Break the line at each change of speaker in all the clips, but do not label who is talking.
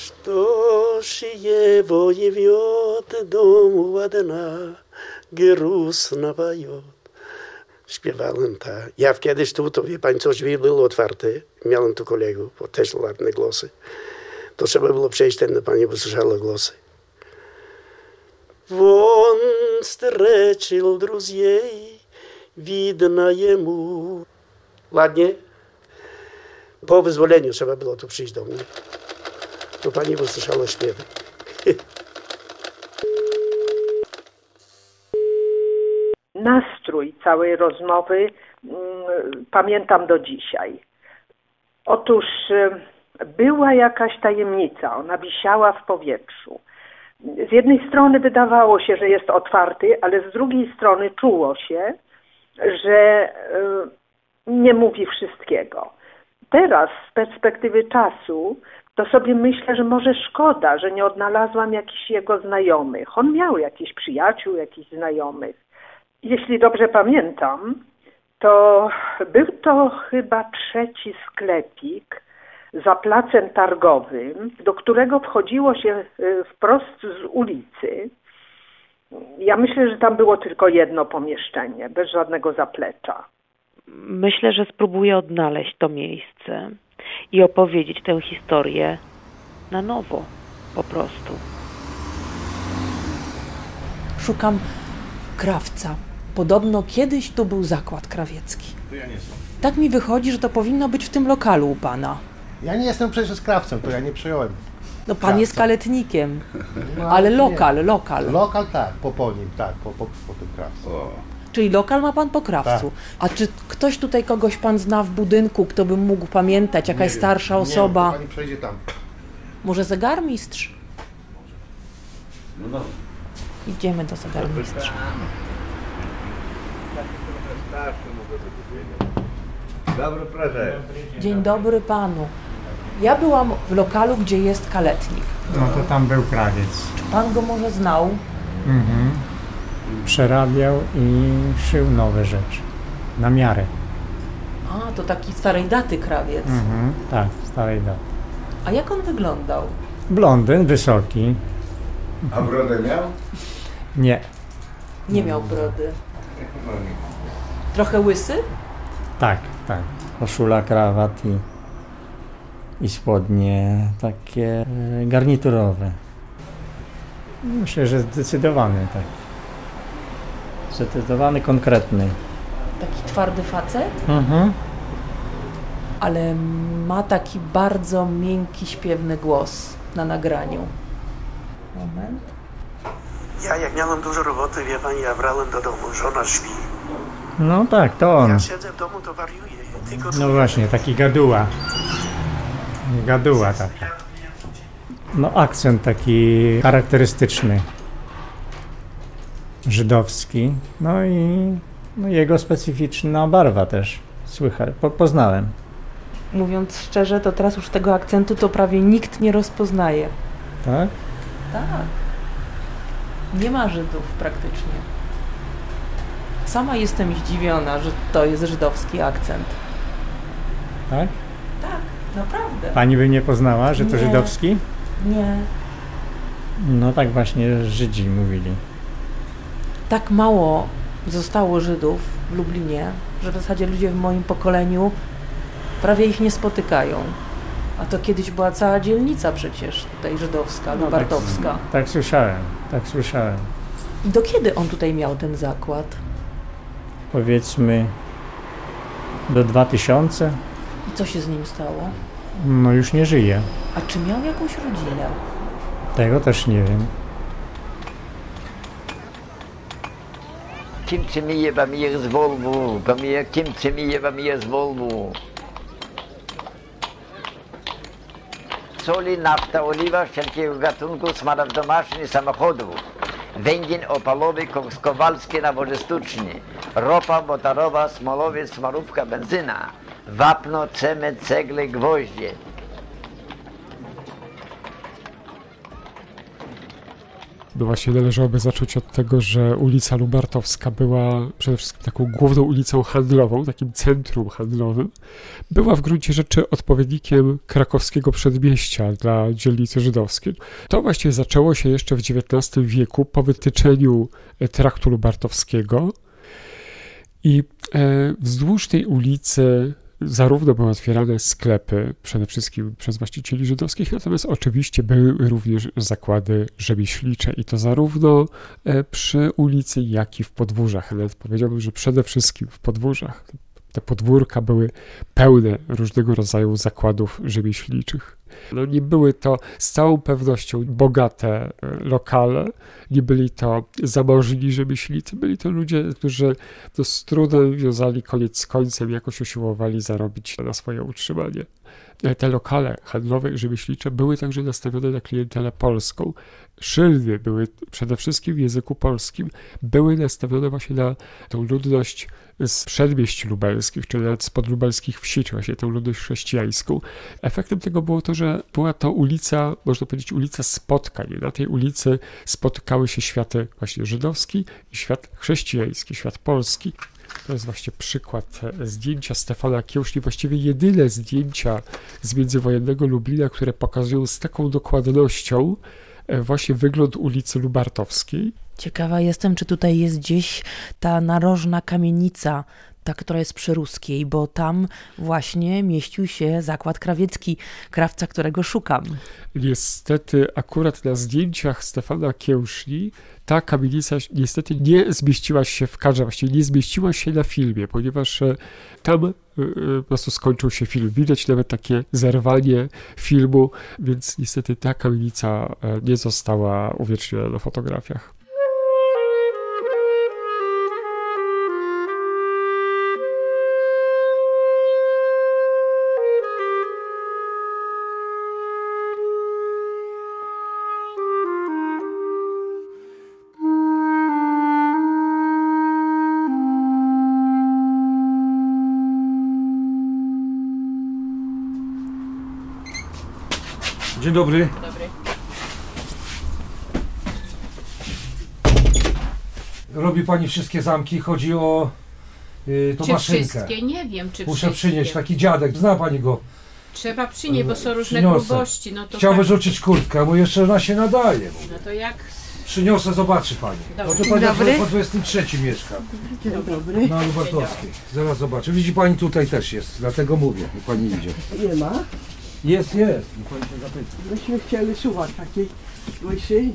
Что ж его явет дому одна, грустно поет. Śpiewałem tak. Ja kiedyś tu, to wie pani, coś drzwi były otwarte. Miałem tu kolegów, bo też ładne głosy. To trzeba było przejść, ten pani by słyszała głosy. Won streczył друзей, widna jemu. Ładnie? Po wyzwoleniu trzeba było tu przyjść do mnie. To pani by słyszała śpiewy.
Nastrój całej rozmowy mm, pamiętam do dzisiaj. Otóż y, była jakaś tajemnica, ona wisiała w powietrzu. Z jednej strony wydawało się, że jest otwarty, ale z drugiej strony czuło się, że y, nie mówi wszystkiego. Teraz z perspektywy czasu to sobie myślę, że może szkoda, że nie odnalazłam jakichś jego znajomych. On miał jakichś przyjaciół, jakichś znajomych. Jeśli dobrze pamiętam, to był to chyba trzeci sklepik za placem targowym, do którego wchodziło się y, wprost z ulicy. Ja myślę, że tam było tylko jedno pomieszczenie, bez żadnego zaplecza.
Myślę, że spróbuję odnaleźć to miejsce i opowiedzieć tę historię na nowo, po prostu.
Szukam krawca. Podobno kiedyś tu był zakład krawiecki.
To ja nie są.
Tak mi wychodzi, że to powinno być w tym lokalu u pana.
Ja nie jestem przecież krawcem, to ja nie przyjąłem.
No pan
Krawca.
jest kaletnikiem,
No,
ale
nie.
lokal, lokal.
Lokal tak, po, po nim, tak, po, po, po tym krawcu.
Czyli lokal ma pan po krawcu. A czy ktoś tutaj kogoś pan zna w budynku, kto by mógł pamiętać, jakaś
Nie
starsza
nie
osoba?
To pani przejdzie tam.
Może zegarmistrz?
No, no.
Idziemy do zegarmistrza.
Dobry proszę.
Dzień dobry panu. Ja byłam w lokalu, gdzie jest kaletnik.
No to tam był krawiec.
Czy pan go może znał?
Mhm. Przerabiał i szył nowe rzeczy. Na miarę.
A, to taki starej daty krawiec.
Mhm. Tak, starej daty.
A jak on wyglądał?
Blondyn, wysoki.
A brodę miał?
Nie.
Nie miał brody. Trochę łysy?
Tak, tak. Koszula, krawat i, i spodnie takie e, garniturowe. Myślę, że zdecydowany, tak. Zdecydowany, konkretny.
Taki twardy facet?
Mhm.
ale ma taki bardzo miękki, śpiewny głos na nagraniu. Moment.
Ja jak miałem dużo roboty, wie pani, ja brałem do domu, żona śpi.
No tak, to on.
Ja siedzę w domu, to wariuję. Tylko
No właśnie, taki gaduła. Gaduła taka. No akcent taki charakterystyczny. Żydowski. No i no jego specyficzna barwa też. Słychać, po, poznałem.
Mówiąc szczerze, to teraz już tego akcentu to prawie nikt nie rozpoznaje.
Tak?
Tak. Nie ma Żydów praktycznie. Sama jestem zdziwiona, że to jest żydowski akcent.
Tak?
Tak, naprawdę.
Pani by nie poznała, że to
Nie.
żydowski?
Nie.
No tak właśnie Żydzi mówili.
Tak mało zostało Żydów w Lublinie, że w zasadzie ludzie w moim pokoleniu prawie ich nie spotykają. A to kiedyś była cała dzielnica przecież tutaj żydowska,
No,
lubartowska.
Tak, tak słyszałem, tak słyszałem.
I do kiedy on tutaj miał ten zakład?
Powiedzmy do 2000.
I co się z nim stało?
No już nie żyje.
A czy miał jakąś rodzinę?
Tego też nie wiem.
Kimse mir bei mir ist Volvo, bei mir kimse mir bei mir ist Volvo. Soli, nafta, oliwa wszelkiego gatunku smarów domaśnych samochodów. Węgiel opalowy, kowalski na wodzie sztucznej. Ropa motorowa, smolowiec, smarówka, benzyna. Wapno, cement, cegle, gwoździe.
No właśnie należałoby zacząć od tego, że ulica Lubartowska była przede wszystkim taką główną ulicą handlową, takim centrum handlowym. Była w gruncie rzeczy odpowiednikiem krakowskiego przedmieścia dla dzielnicy żydowskiej. To właśnie zaczęło się jeszcze w XIX wieku po wytyczeniu e, traktu lubartowskiego i e, wzdłuż tej ulicy zarówno były otwierane sklepy, przede wszystkim przez właścicieli żydowskich, natomiast oczywiście były również zakłady rzemieślnicze i to zarówno e, przy ulicy, jak i w podwórzach. Nawet powiedziałbym, że przede wszystkim w podwórzach. Te podwórka były pełne różnego rodzaju zakładów rzemieślniczych. No nie były to z całą pewnością bogate e, lokale, nie byli to zamożni rzemieślnicy, byli to ludzie, którzy no, z trudem wiązali koniec z końcem, jakoś usiłowali zarobić na swoje utrzymanie. E, te lokale handlowe i rzemieślnicze były także nastawione na klientelę polską. Szyldy były przede wszystkim w języku polskim, były nastawione właśnie na tą ludność z przedmieść lubelskich, czy nawet z podlubelskich wsi, czy właśnie tą ludność chrześcijańską. Efektem tego było to, że była to ulica, można powiedzieć, ulica spotkań. Na tej ulicy spotykały się światy właśnie żydowski i świat chrześcijański, świat polski. To jest właśnie przykład e, zdjęcia Stefana Kiełszli, właściwie jedyne zdjęcia z międzywojennego Lublina, które pokazują z taką dokładnością e, właśnie wygląd ulicy Lubartowskiej.
Ciekawa jestem, czy tutaj jest gdzieś ta narożna kamienica, ta, która jest przy Ruskiej, bo tam właśnie mieścił się zakład krawiecki, krawca, którego szukam.
Niestety, akurat na zdjęciach Stefana Kiełszli ta kamienica niestety nie zmieściła się w kadrze, właściwie nie zmieściła się na filmie, ponieważ e, tam e, e, po prostu skończył się film. Widać nawet takie zerwanie filmu, więc niestety ta kamienica nie została uwieczniona na fotografiach.
Dzień dobry.
Dobry.
Robi pani wszystkie zamki, chodzi o y, tą
czy
maszynkę.
wszystkie? Nie wiem, czy
Muszę
wszystkie.
przynieść taki dziadek, zna pani go.
Trzeba przynieść, bo są różne
Przyniosę.
grubości. No to
Chciał
tak-
wyrzucić kurtkę, bo jeszcze ona się nadaje.
No to jak?
Przyniosę, zobaczy pani. No to
Dzień
pani
dobry.
po 23 mieszka.
Dzień dobry.
Na Lubartowskiej. Zaraz zobaczę. Widzi pani tutaj też jest, dlatego mówię, pani idzie.
Nie ma.
Jest, jest. Niech pani się zapyta.
Myśmy chcieli słuchać takiej łysy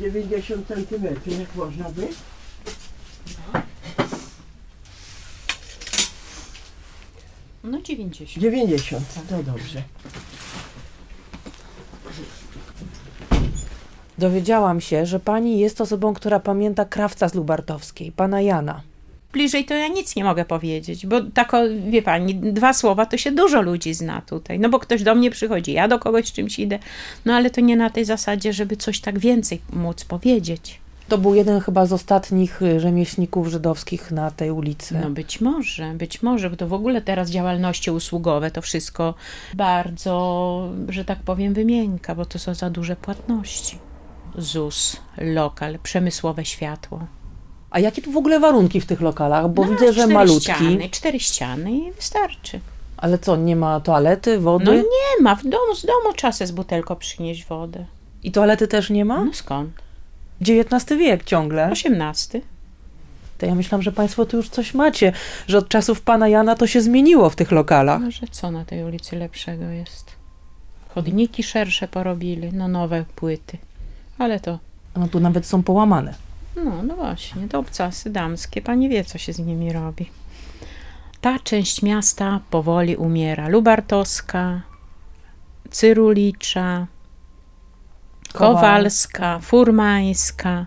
90 cm, jak można by.
No 90.
90, to dobrze.
Dowiedziałam się, że pani jest osobą, która pamięta krawca z Lubartowskiej, pana Jana.
Bliżej to ja nic nie mogę powiedzieć, bo tak, wie pani, dwa słowa to się dużo ludzi zna tutaj. No bo ktoś do mnie przychodzi, ja do kogoś z czymś idę. No ale to nie na tej zasadzie, żeby coś tak więcej móc powiedzieć.
To był jeden chyba z ostatnich y, rzemieślników żydowskich na tej ulicy.
No być może, być może, bo to w ogóle teraz działalności usługowe, to wszystko bardzo, że tak powiem, wymienka, bo to są za duże płatności. ZUS, lokal, przemysłowe światło.
A jakie tu w ogóle warunki w tych lokalach? Bo
No,
widzę, że malutki.
Ściany, cztery ściany i wystarczy.
Ale co, nie ma toalety, wody?
No nie ma, w domu, z domu sobie z butelką przynieść wodę.
I toalety też nie ma?
No skąd?
XIX wiek ciągle.
XVIII.
To ja myślałam, że państwo tu już coś macie, że od czasów pana Jana to się zmieniło w tych lokalach.
No, że co na tej ulicy lepszego jest? Chodniki szersze porobili, no nowe płyty. Ale to,
No tu nawet są połamane.
No, no właśnie, to obcasy damskie, pani wie, co się z nimi robi. Ta część miasta powoli umiera. Lubartowska, Cyrulicza, Kowalska, Furmańska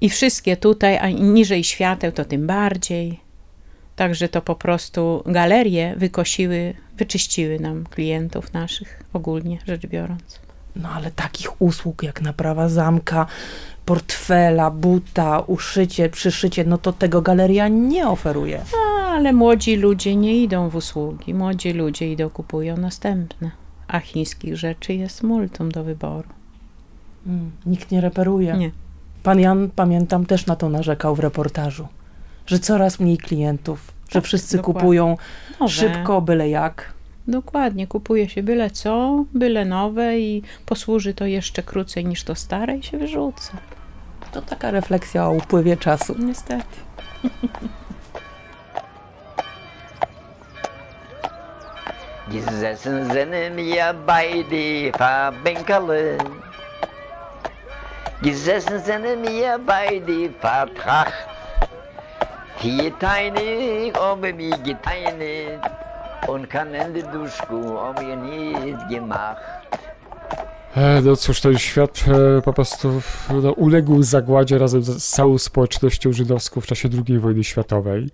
i wszystkie tutaj, a niżej świateł to tym bardziej. Także to po prostu galerie wykosiły, wyczyściły nam klientów naszych, ogólnie rzecz biorąc.
No ale takich usług jak naprawa zamka, portfela, buta, uszycie, przyszycie, no to tego galeria nie oferuje.
A, ale młodzi ludzie nie idą w usługi. Młodzi ludzie idą, kupują następne. A chińskich rzeczy jest multum do wyboru.
Mm, nikt nie reperuje.
Nie.
Pan Jan, pamiętam, też na to narzekał w reportażu, że coraz mniej klientów, że
Tak,
wszyscy
dokładnie.
kupują
Nowe.
szybko, byle jak.
Dokładnie, kupuje się byle co, byle nowe i posłuży to jeszcze krócej niż to stare i się wyrzuca.
To taka refleksja o upływie czasu.
Niestety.
Gesessen sind wir beide Verbänkerle. Gesessen sind wir beide vertracht. Vier Teine um mich geteinet und keinen die Duschku um mir nicht gemacht.
E, No cóż, ten świat e, po prostu no, uległ zagładzie razem z całą społecznością żydowską w czasie II wojny światowej.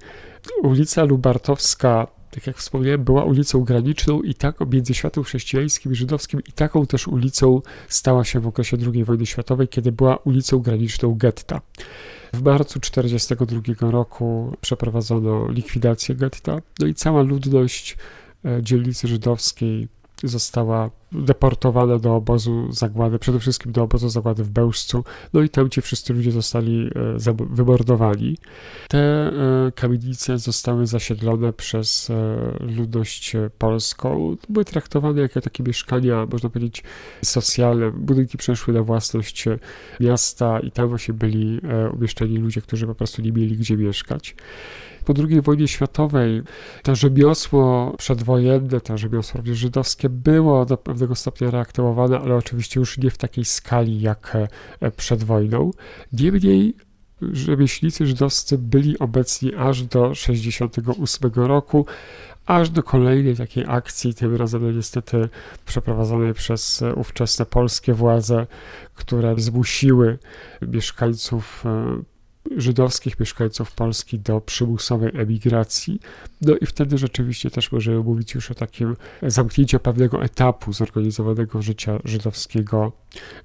Ulica Lubartowska, tak jak wspomniałem, była ulicą graniczną i tak między światem chrześcijańskim i żydowskim i taką też ulicą stała się w okresie II wojny światowej, kiedy była ulicą graniczną getta. W marcu 1942 roku przeprowadzono likwidację getta, no i cała ludność e, dzielnicy żydowskiej została deportowana do obozu zagłady, przede wszystkim do obozu zagłady w Bełżcu, no i tam ci wszyscy ludzie zostali e, wymordowani. Te e, kamienice zostały zasiedlone przez e, ludność polską, były traktowane jako takie mieszkania, można powiedzieć, socjalne. Budynki przeszły na własność miasta i tam właśnie byli umieszczeni ludzie, którzy po prostu nie mieli gdzie mieszkać. Po II wojnie światowej to rzemiosło przedwojenne, to rzemiosło również żydowskie było do pewnego stopnia reaktywowane, ale oczywiście już nie w takiej skali jak e, przed wojną. Niemniej rzemieślnicy żydowscy byli obecni aż do 1968 roku, aż do kolejnej takiej akcji, tym razem niestety przeprowadzonej przez e, ówczesne polskie władze, które zmusiły mieszkańców e, żydowskich mieszkańców Polski do przymusowej emigracji. No i wtedy rzeczywiście też możemy mówić już o takim zamknięciu pewnego etapu zorganizowanego życia żydowskiego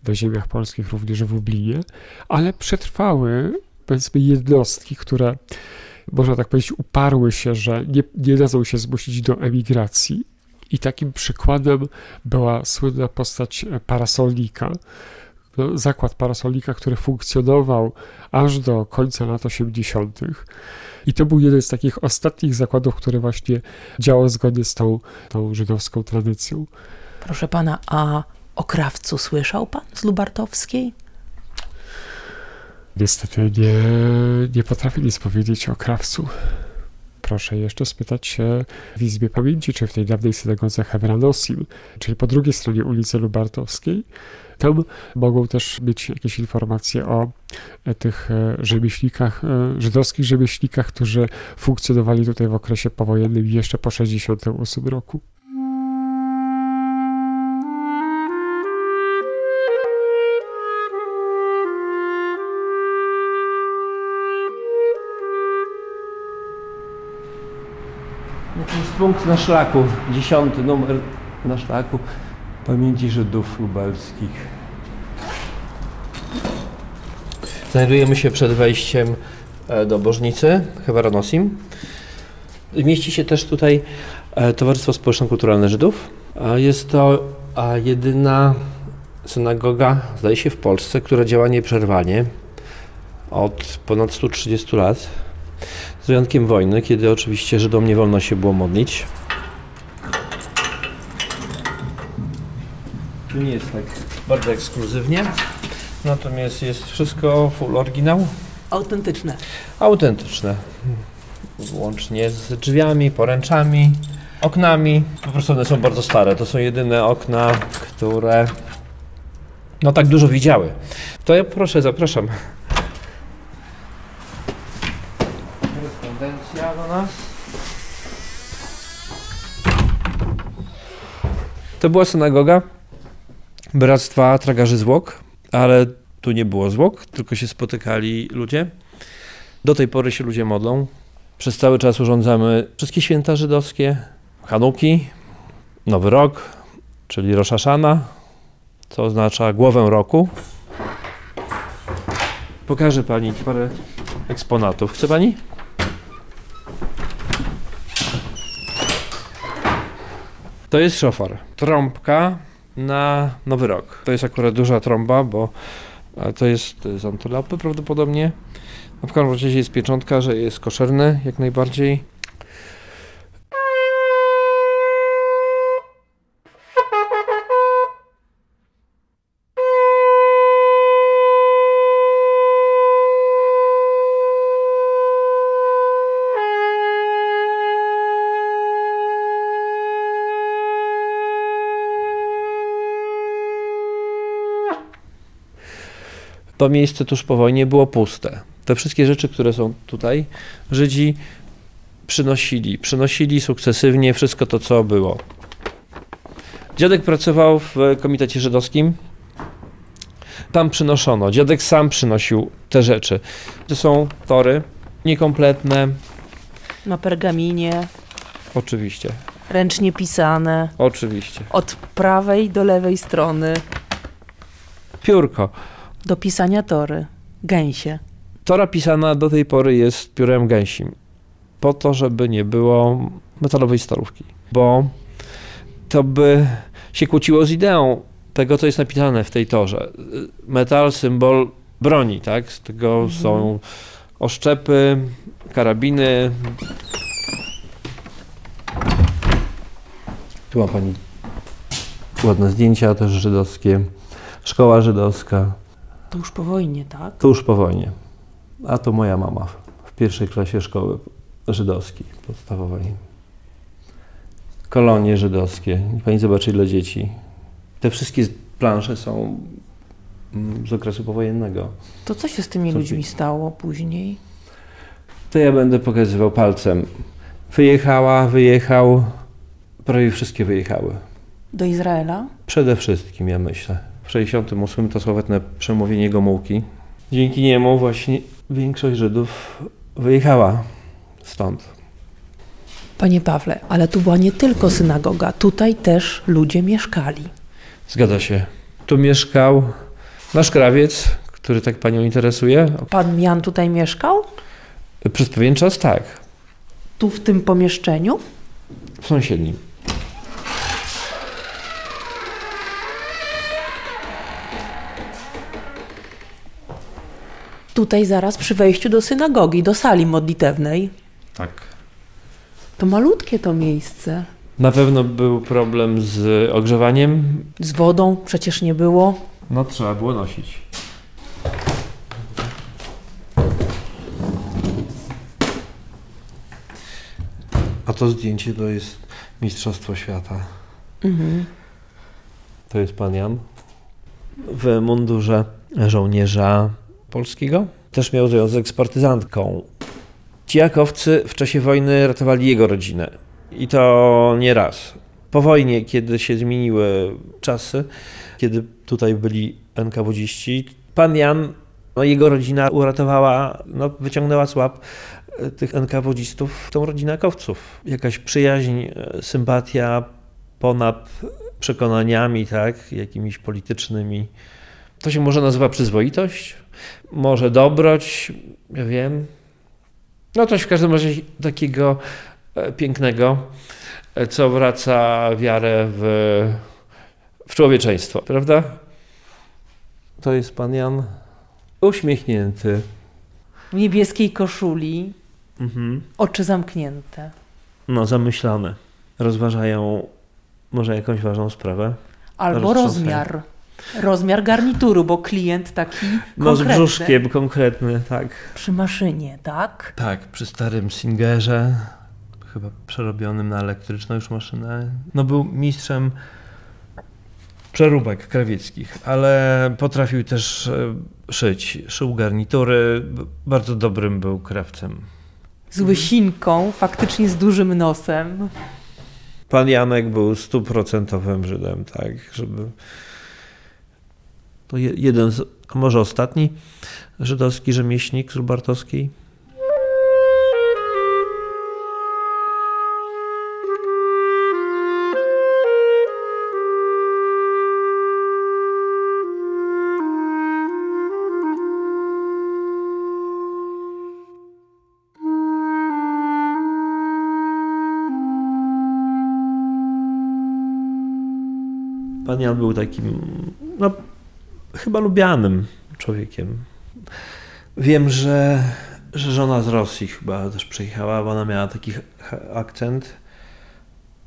na ziemiach polskich, również w Lublinie, ale przetrwały powiedzmy jednostki, które można tak powiedzieć uparły się, że nie, nie dadzą się zmusić do emigracji. I takim przykładem była słynna postać parasolnika, zakład parasolika, który funkcjonował aż do końca lat 80. I to był jeden z takich ostatnich zakładów, który właśnie działał zgodnie z tą, tą żydowską tradycją.
Proszę pana, a o krawcu słyszał pan z Lubartowskiej?
Niestety nie, nie potrafię nic powiedzieć o krawcu. Proszę jeszcze spytać się w Izbie Pamięci, czy w tej dawnej synagodze Hebranosim, czyli po drugiej stronie ulicy Lubartowskiej. Tam mogą też mieć jakieś informacje o e, tych e, rzemieślnikach, e, żydowskich rzemieślnikach, którzy funkcjonowali tutaj w okresie powojennym jeszcze po 1968 roku.
Punkt na szlaku, dziesiąty numer na szlaku pamięci Żydów lubelskich. Znajdujemy się przed wejściem e, do Bożnicy, Hewaronosim. Mieści się też tutaj e, Towarzystwo Społeczno-Kulturalne Żydów. Jest to jedyna synagoga, zdaje się, w Polsce, która działa nieprzerwanie od ponad 130 lat. Z wyjątkiem wojny, kiedy oczywiście Żydom nie wolno się było modlić. Tu nie jest tak bardzo ekskluzywnie, natomiast jest wszystko full oryginał,
Autentyczne.
autentyczne. Łącznie z drzwiami, poręczami, oknami. Po prostu one są bardzo stare. To są jedyne okna, które no tak dużo widziały. To ja proszę, zapraszam. Korespondencja do nas. To była synagoga Bractwa Tragarzy Zwłok, ale tu nie było zwłok, tylko się spotykali ludzie. Do tej pory się ludzie modlą. Przez cały czas urządzamy wszystkie święta żydowskie, Hanuki, Nowy Rok, czyli Rosh Hashana, co oznacza głowę roku. Pokażę Pani parę eksponatów. Chce Pani? To jest szofar. Trąbka na Nowy Rok. To jest akurat duża trąba, bo to jest z antylopy prawdopodobnie. No w każdym razie jest pieczątka, że jest koszerny jak najbardziej. To miejsce tuż po wojnie było puste. Te wszystkie rzeczy, które są tutaj, Żydzi przynosili. Przynosili sukcesywnie wszystko to, co było. Dziadek pracował w komitecie żydowskim. Tam przynoszono. Dziadek sam przynosił te rzeczy. To są tory niekompletne.
Na pergaminie,
Oczywiście.
ręcznie pisane,
Oczywiście.
od prawej do lewej strony,
Piórko.
Do pisania tory, gęsie.
Tora pisana do tej pory jest piórem gęsim. Po to, żeby nie było metalowej starówki. Bo to by się kłóciło z ideą tego, co jest napisane w tej torze. Metal, symbol broni, tak? Z tego są oszczepy, karabiny. Tu ma pani ładne zdjęcia też żydowskie. Szkoła żydowska.
To już po wojnie, tak?
Tuż po wojnie. A to moja mama w- pierwszej klasie szkoły żydowskiej podstawowej. Kolonie żydowskie. Pani zobaczy ile dzieci. Te wszystkie plansze są mm, z okresu powojennego.
To co się z tymi
Co
ludźmi stało później?
To ja będę pokazywał palcem. Wyjechała, wyjechał. Prawie wszystkie wyjechały.
Do Izraela?
Przede wszystkim, ja myślę. W 68 to sławetne przemówienie Gomułki. Dzięki niemu właśnie większość Żydów wyjechała stąd.
Panie Pawle, ale tu była nie tylko synagoga, tutaj też ludzie mieszkali.
Zgadza się. Tu mieszkał nasz krawiec, który tak panią interesuje.
Pan Jan tutaj mieszkał?
Przez pewien czas tak.
Tu w tym pomieszczeniu?
W sąsiednim.
Tutaj zaraz przy wejściu do synagogi, do sali modlitewnej.
Tak.
To malutkie to miejsce.
Na pewno był problem z ogrzewaniem.
Z wodą przecież nie było.
No trzeba było nosić. A to zdjęcie to jest Mistrzostwo Świata.
Mhm.
To jest pan Jan. W mundurze żołnierza polskiego. Też miał związek z partyzantką. Ci jakowcy w czasie wojny ratowali jego rodzinę. I to nie raz. Po wojnie, kiedy się zmieniły czasy, kiedy tutaj byli NKWDziści, pan Jan, no jego rodzina uratowała, no, wyciągnęła z łap e, tych NKWDzistów, tą rodzinę jakowców. Jakaś przyjaźń, e, sympatia ponad przekonaniami, tak, jakimiś politycznymi. To się może nazywa przyzwoitość, może dobroć, ja wiem. No coś w każdym razie takiego e, pięknego, e, co wraca wiarę w, w człowieczeństwo, prawda? To jest pan Jan uśmiechnięty.
W niebieskiej koszuli,
Mhm.
oczy zamknięte.
No, zamyślone. Rozważają może jakąś ważną sprawę.
Albo rozmiar. Rozmiar garnituru, bo klient taki
No z
konkretny.
brzuszkiem konkretny, tak.
Przy maszynie, tak?
Tak, przy starym Singerze, chyba przerobionym na elektryczną już maszynę. No był mistrzem przeróbek krawieckich, ale potrafił też e, szyć. Szył garnitury, bardzo dobrym był krawcem.
Z łysinką, faktycznie z dużym nosem.
Pan Janek był stuprocentowym Żydem, tak, żeby to jeden, z, a może ostatni żydowski rzemieślnik z Lubartowskiej. Pan Jan był takim no, chyba lubianym człowiekiem. Wiem, że, że żona z Rosji chyba też przyjechała, bo ona miała taki akcent.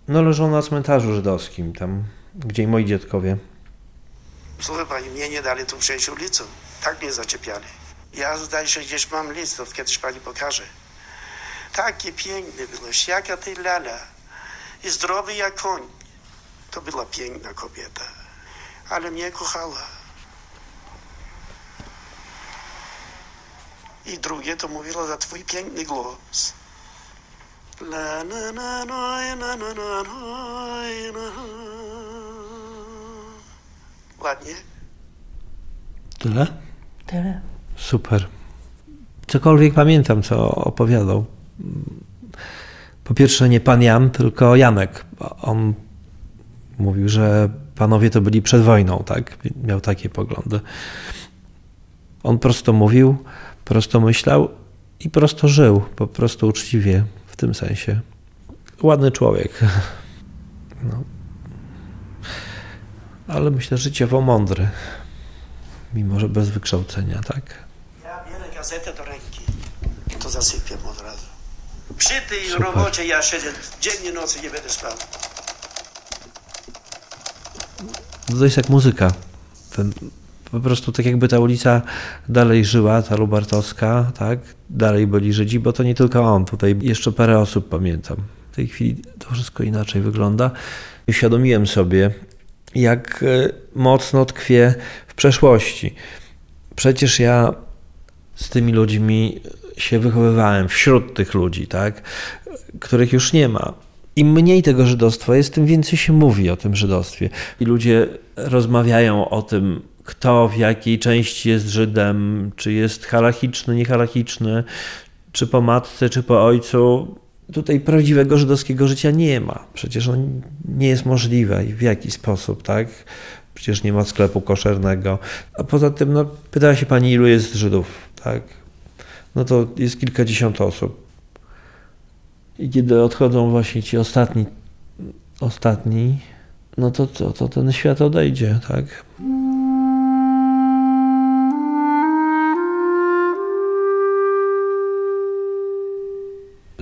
No, leżą na cmentarzu żydowskim, tam, gdzie i moi dziadkowie.
Słuchaj pani, mnie nie dali tu przejść ulicą. Tak mnie zaczepiali. Ja zdaje się gdzieś mam list, to kiedyś pani pokaże. Takie piękne było, jaka ty lala. I zdrowy jak koń. To była piękna kobieta. Ale mnie kochała. i drugie to mówiło za twój piękny głos. La, na, na, na, na, na, na, na. Ładnie.
Tyle?
Tyle.
Super. Cokolwiek pamiętam, co opowiadał. Po pierwsze, nie pan Jan, tylko Janek. On mówił, że panowie to byli przed wojną, tak? Miał takie poglądy. On prosto mówił, prosto myślał i prosto żył, po prostu uczciwie w tym sensie. Ładny człowiek. No. Ale myślę, życiowo mądry. Mimo, że bez wykształcenia, tak?
Ja biorę gazetę do ręki. To zasypiam od razu. Przy tej
Super.
robocie ja siedzę dzień i nocy nie będę spał.
No to jest jak muzyka. Ten, po prostu tak jakby ta ulica dalej żyła, ta Lubartowska, tak? Dalej byli Żydzi, bo to nie tylko on. Tutaj jeszcze parę osób pamiętam. W tej chwili to wszystko inaczej wygląda. Uświadomiłem sobie, jak e, mocno tkwię w przeszłości. Przecież ja z tymi ludźmi się wychowywałem, wśród tych ludzi, tak? Których już nie ma. Im mniej tego żydostwa jest, tym więcej się mówi o tym żydostwie. I ludzie rozmawiają o tym, kto w jakiej części jest Żydem, czy jest halachiczny, niehalachiczny, czy po matce, czy po ojcu. Tutaj prawdziwego żydowskiego życia nie ma. Przecież on nie jest możliwe i w jaki sposób, tak? Przecież nie ma sklepu koszernego. A poza tym, no, pytała się pani, ilu jest Żydów, tak? No to jest kilkadziesiąt osób. I kiedy odchodzą właśnie ci ostatni, ostatni no to, to, to ten świat odejdzie, tak?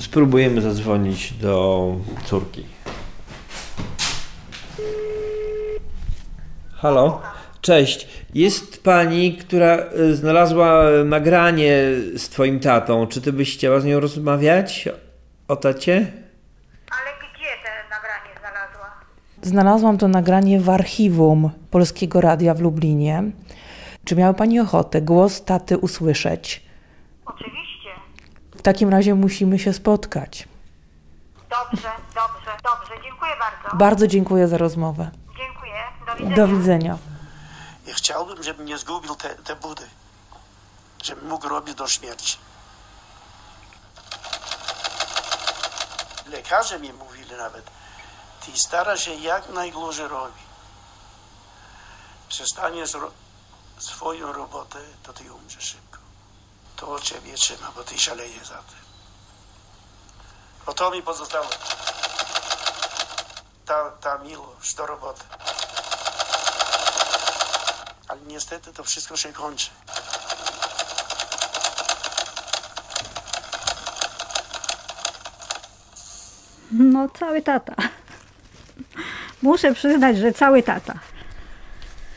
Spróbujemy zadzwonić do córki. Halo? Cześć. Jest pani, która y, znalazła nagranie z twoim tatą. Czy ty byś chciała z nią rozmawiać o tacie?
Znalazłam to nagranie w archiwum Polskiego Radia w Lublinie. Czy miała Pani ochotę głos taty usłyszeć?
Oczywiście.
W takim razie musimy się spotkać.
Dobrze, dobrze, dobrze. Dziękuję bardzo.
Bardzo dziękuję za rozmowę.
Dziękuję. Do widzenia.
Do widzenia.
Ja chciałbym, żebym nie zgubił te, te budy. Żebym mógł robić do śmierci. Lekarze mi mówili nawet, ty stara się jak najdłużej robi. Przestaniesz ro swoją robotę, to ty umrzesz szybko. To ciebie trzyma, bo ty szaleje za tym. O to mi pozostało. Ta, ta miłość do roboty. Ale niestety to wszystko się kończy.
No, cały tata. Muszę przyznać, że cały tata.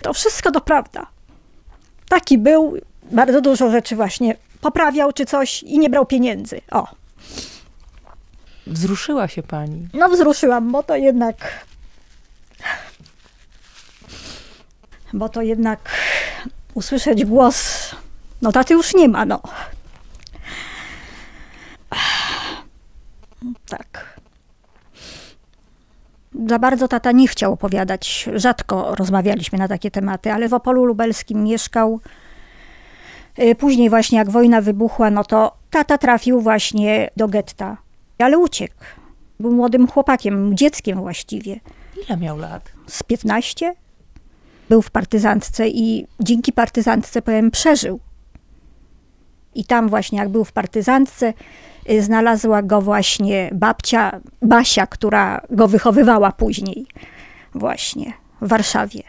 To wszystko to prawda. Taki był, bardzo dużo rzeczy właśnie poprawiał czy coś i nie brał pieniędzy. O,
Wzruszyła się Pani.
no wzruszyłam, bo to jednak... Bo to jednak usłyszeć głos, no taty już nie ma, no. Tak. Za bardzo tata nie chciał opowiadać. Rzadko rozmawialiśmy na takie tematy, ale w Opolu Lubelskim mieszkał. Y, Później właśnie jak wojna wybuchła, no to tata trafił właśnie do getta. Ale uciekł. Był młodym chłopakiem, dzieckiem właściwie.
Ile miał lat?
Z 15. Był w partyzantce i dzięki partyzantce, powiem, przeżył. I tam właśnie, jak był w partyzantce, y, znalazła go właśnie babcia Basia, która go wychowywała później. Właśnie. w Warszawie.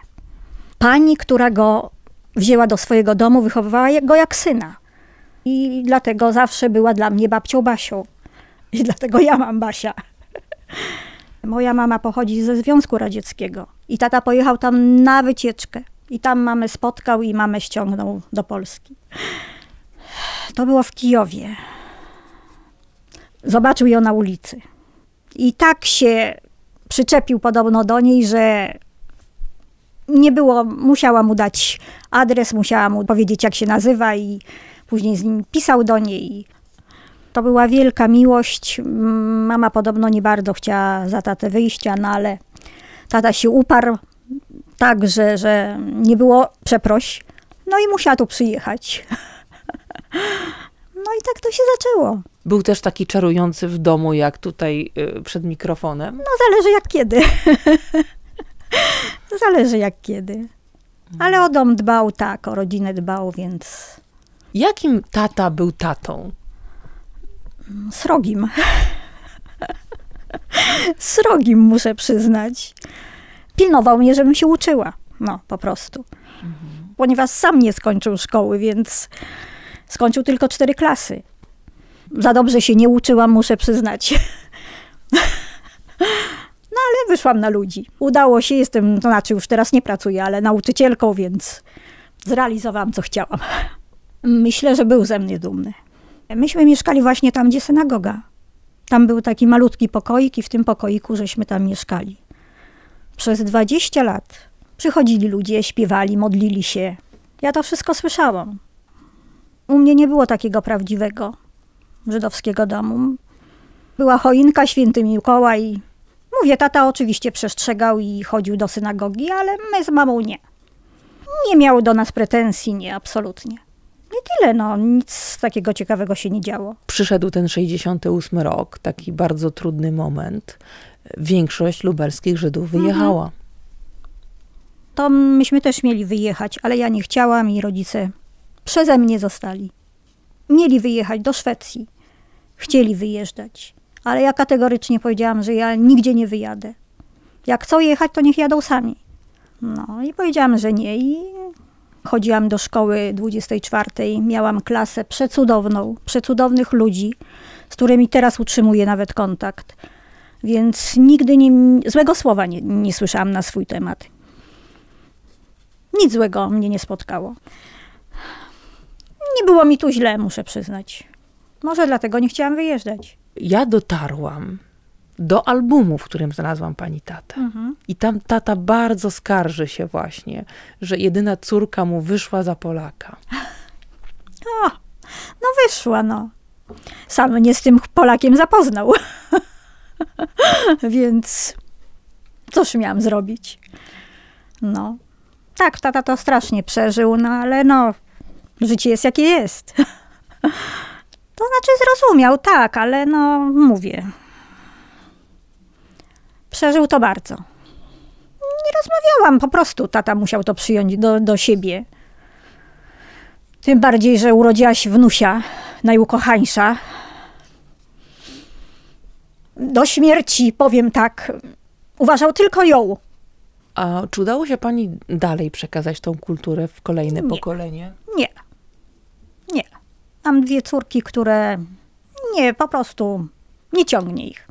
Pani, która go wzięła do swojego domu, wychowywała go jak syna. I dlatego zawsze była dla mnie babcią Basią. I dlatego ja mam Basia. Moja mama pochodzi ze Związku Radzieckiego i tata pojechał tam na wycieczkę. I tam mamę spotkał i mamę ściągnął do Polski. To było w Kijowie. Zobaczył ją na ulicy. I tak się przyczepił podobno do niej, że nie było, musiała mu dać adres, musiała mu powiedzieć, jak się nazywa, i później z nim pisał do niej. To była wielka miłość. Mama podobno nie bardzo chciała za tatę wyjścia, no ale tata się uparł tak, że, że nie było przeproś. No i musiała tu przyjechać. No i tak to się zaczęło.
Był też taki czarujący w domu, jak tutaj y, przed mikrofonem.
No zależy jak kiedy. zależy jak kiedy. Ale o dom dbał, tak, o rodzinę dbał, więc...
Jakim tata był tatą?
Srogim. Srogim, muszę przyznać. Pilnował mnie, żebym się uczyła. No, po prostu. Mhm. Ponieważ sam nie skończył szkoły, więc skończył tylko cztery klasy. Za dobrze się nie uczyłam, muszę przyznać. No ale wyszłam na ludzi. Udało się, jestem, to znaczy już teraz nie pracuję, ale nauczycielką, więc zrealizowałam, co chciałam. Myślę, że był ze mnie dumny. Myśmy mieszkali właśnie tam, gdzie synagoga. Tam był taki malutki pokoik i w tym pokoiku żeśmy tam mieszkali. Przez 20 lat przychodzili ludzie, śpiewali, modlili się. Ja to wszystko słyszałam. U mnie nie było takiego prawdziwego żydowskiego domu. Była choinka, święty Mikołaj. Mówię, tata oczywiście przestrzegał i chodził do synagogi, ale my z mamą nie. Nie miał do nas pretensji, nie, absolutnie. I tyle, no, nic takiego ciekawego się nie działo.
Przyszedł ten 68 rok, taki bardzo trudny moment. Większość lubelskich Żydów
Mhm.
wyjechała.
To myśmy też mieli wyjechać, ale ja nie chciałam i rodzice przeze mnie zostali. Mieli wyjechać do Szwecji. Chcieli wyjeżdżać. Ale ja kategorycznie powiedziałam, że ja nigdzie nie wyjadę. Jak chcą jechać, to niech jadą sami. No i powiedziałam, że nie i chodziłam do szkoły 24. Miałam klasę przecudowną, przecudownych ludzi, z którymi teraz utrzymuję nawet kontakt. Więc nigdy nie, złego słowa nie, nie słyszałam na swój temat. Nic złego mnie nie spotkało. Nie było mi tu źle, muszę przyznać. Może dlatego nie chciałam wyjeżdżać.
Ja dotarłam do albumu, w którym znalazłam pani tatę.
Mhm.
I tam tata bardzo skarży się właśnie, że jedyna córka mu wyszła za Polaka.
O, no wyszła, no. Sam mnie z tym Polakiem zapoznał. Więc cóż miałam zrobić? No. Tak, tata to strasznie przeżył, no ale no, życie jest jakie jest. To znaczy zrozumiał, tak, ale no mówię. Przeżył to bardzo. Nie rozmawiałam, po prostu tata musiał to przyjąć do, do siebie. Tym bardziej, że urodziła się wnusia, najukochańsza. Do śmierci, powiem tak, uważał tylko ją.
A czy udało się pani dalej przekazać tą kulturę w kolejne
Nie.
pokolenie?
Nie. Nie. Mam dwie córki, które nie, po prostu nie ciągnie ich.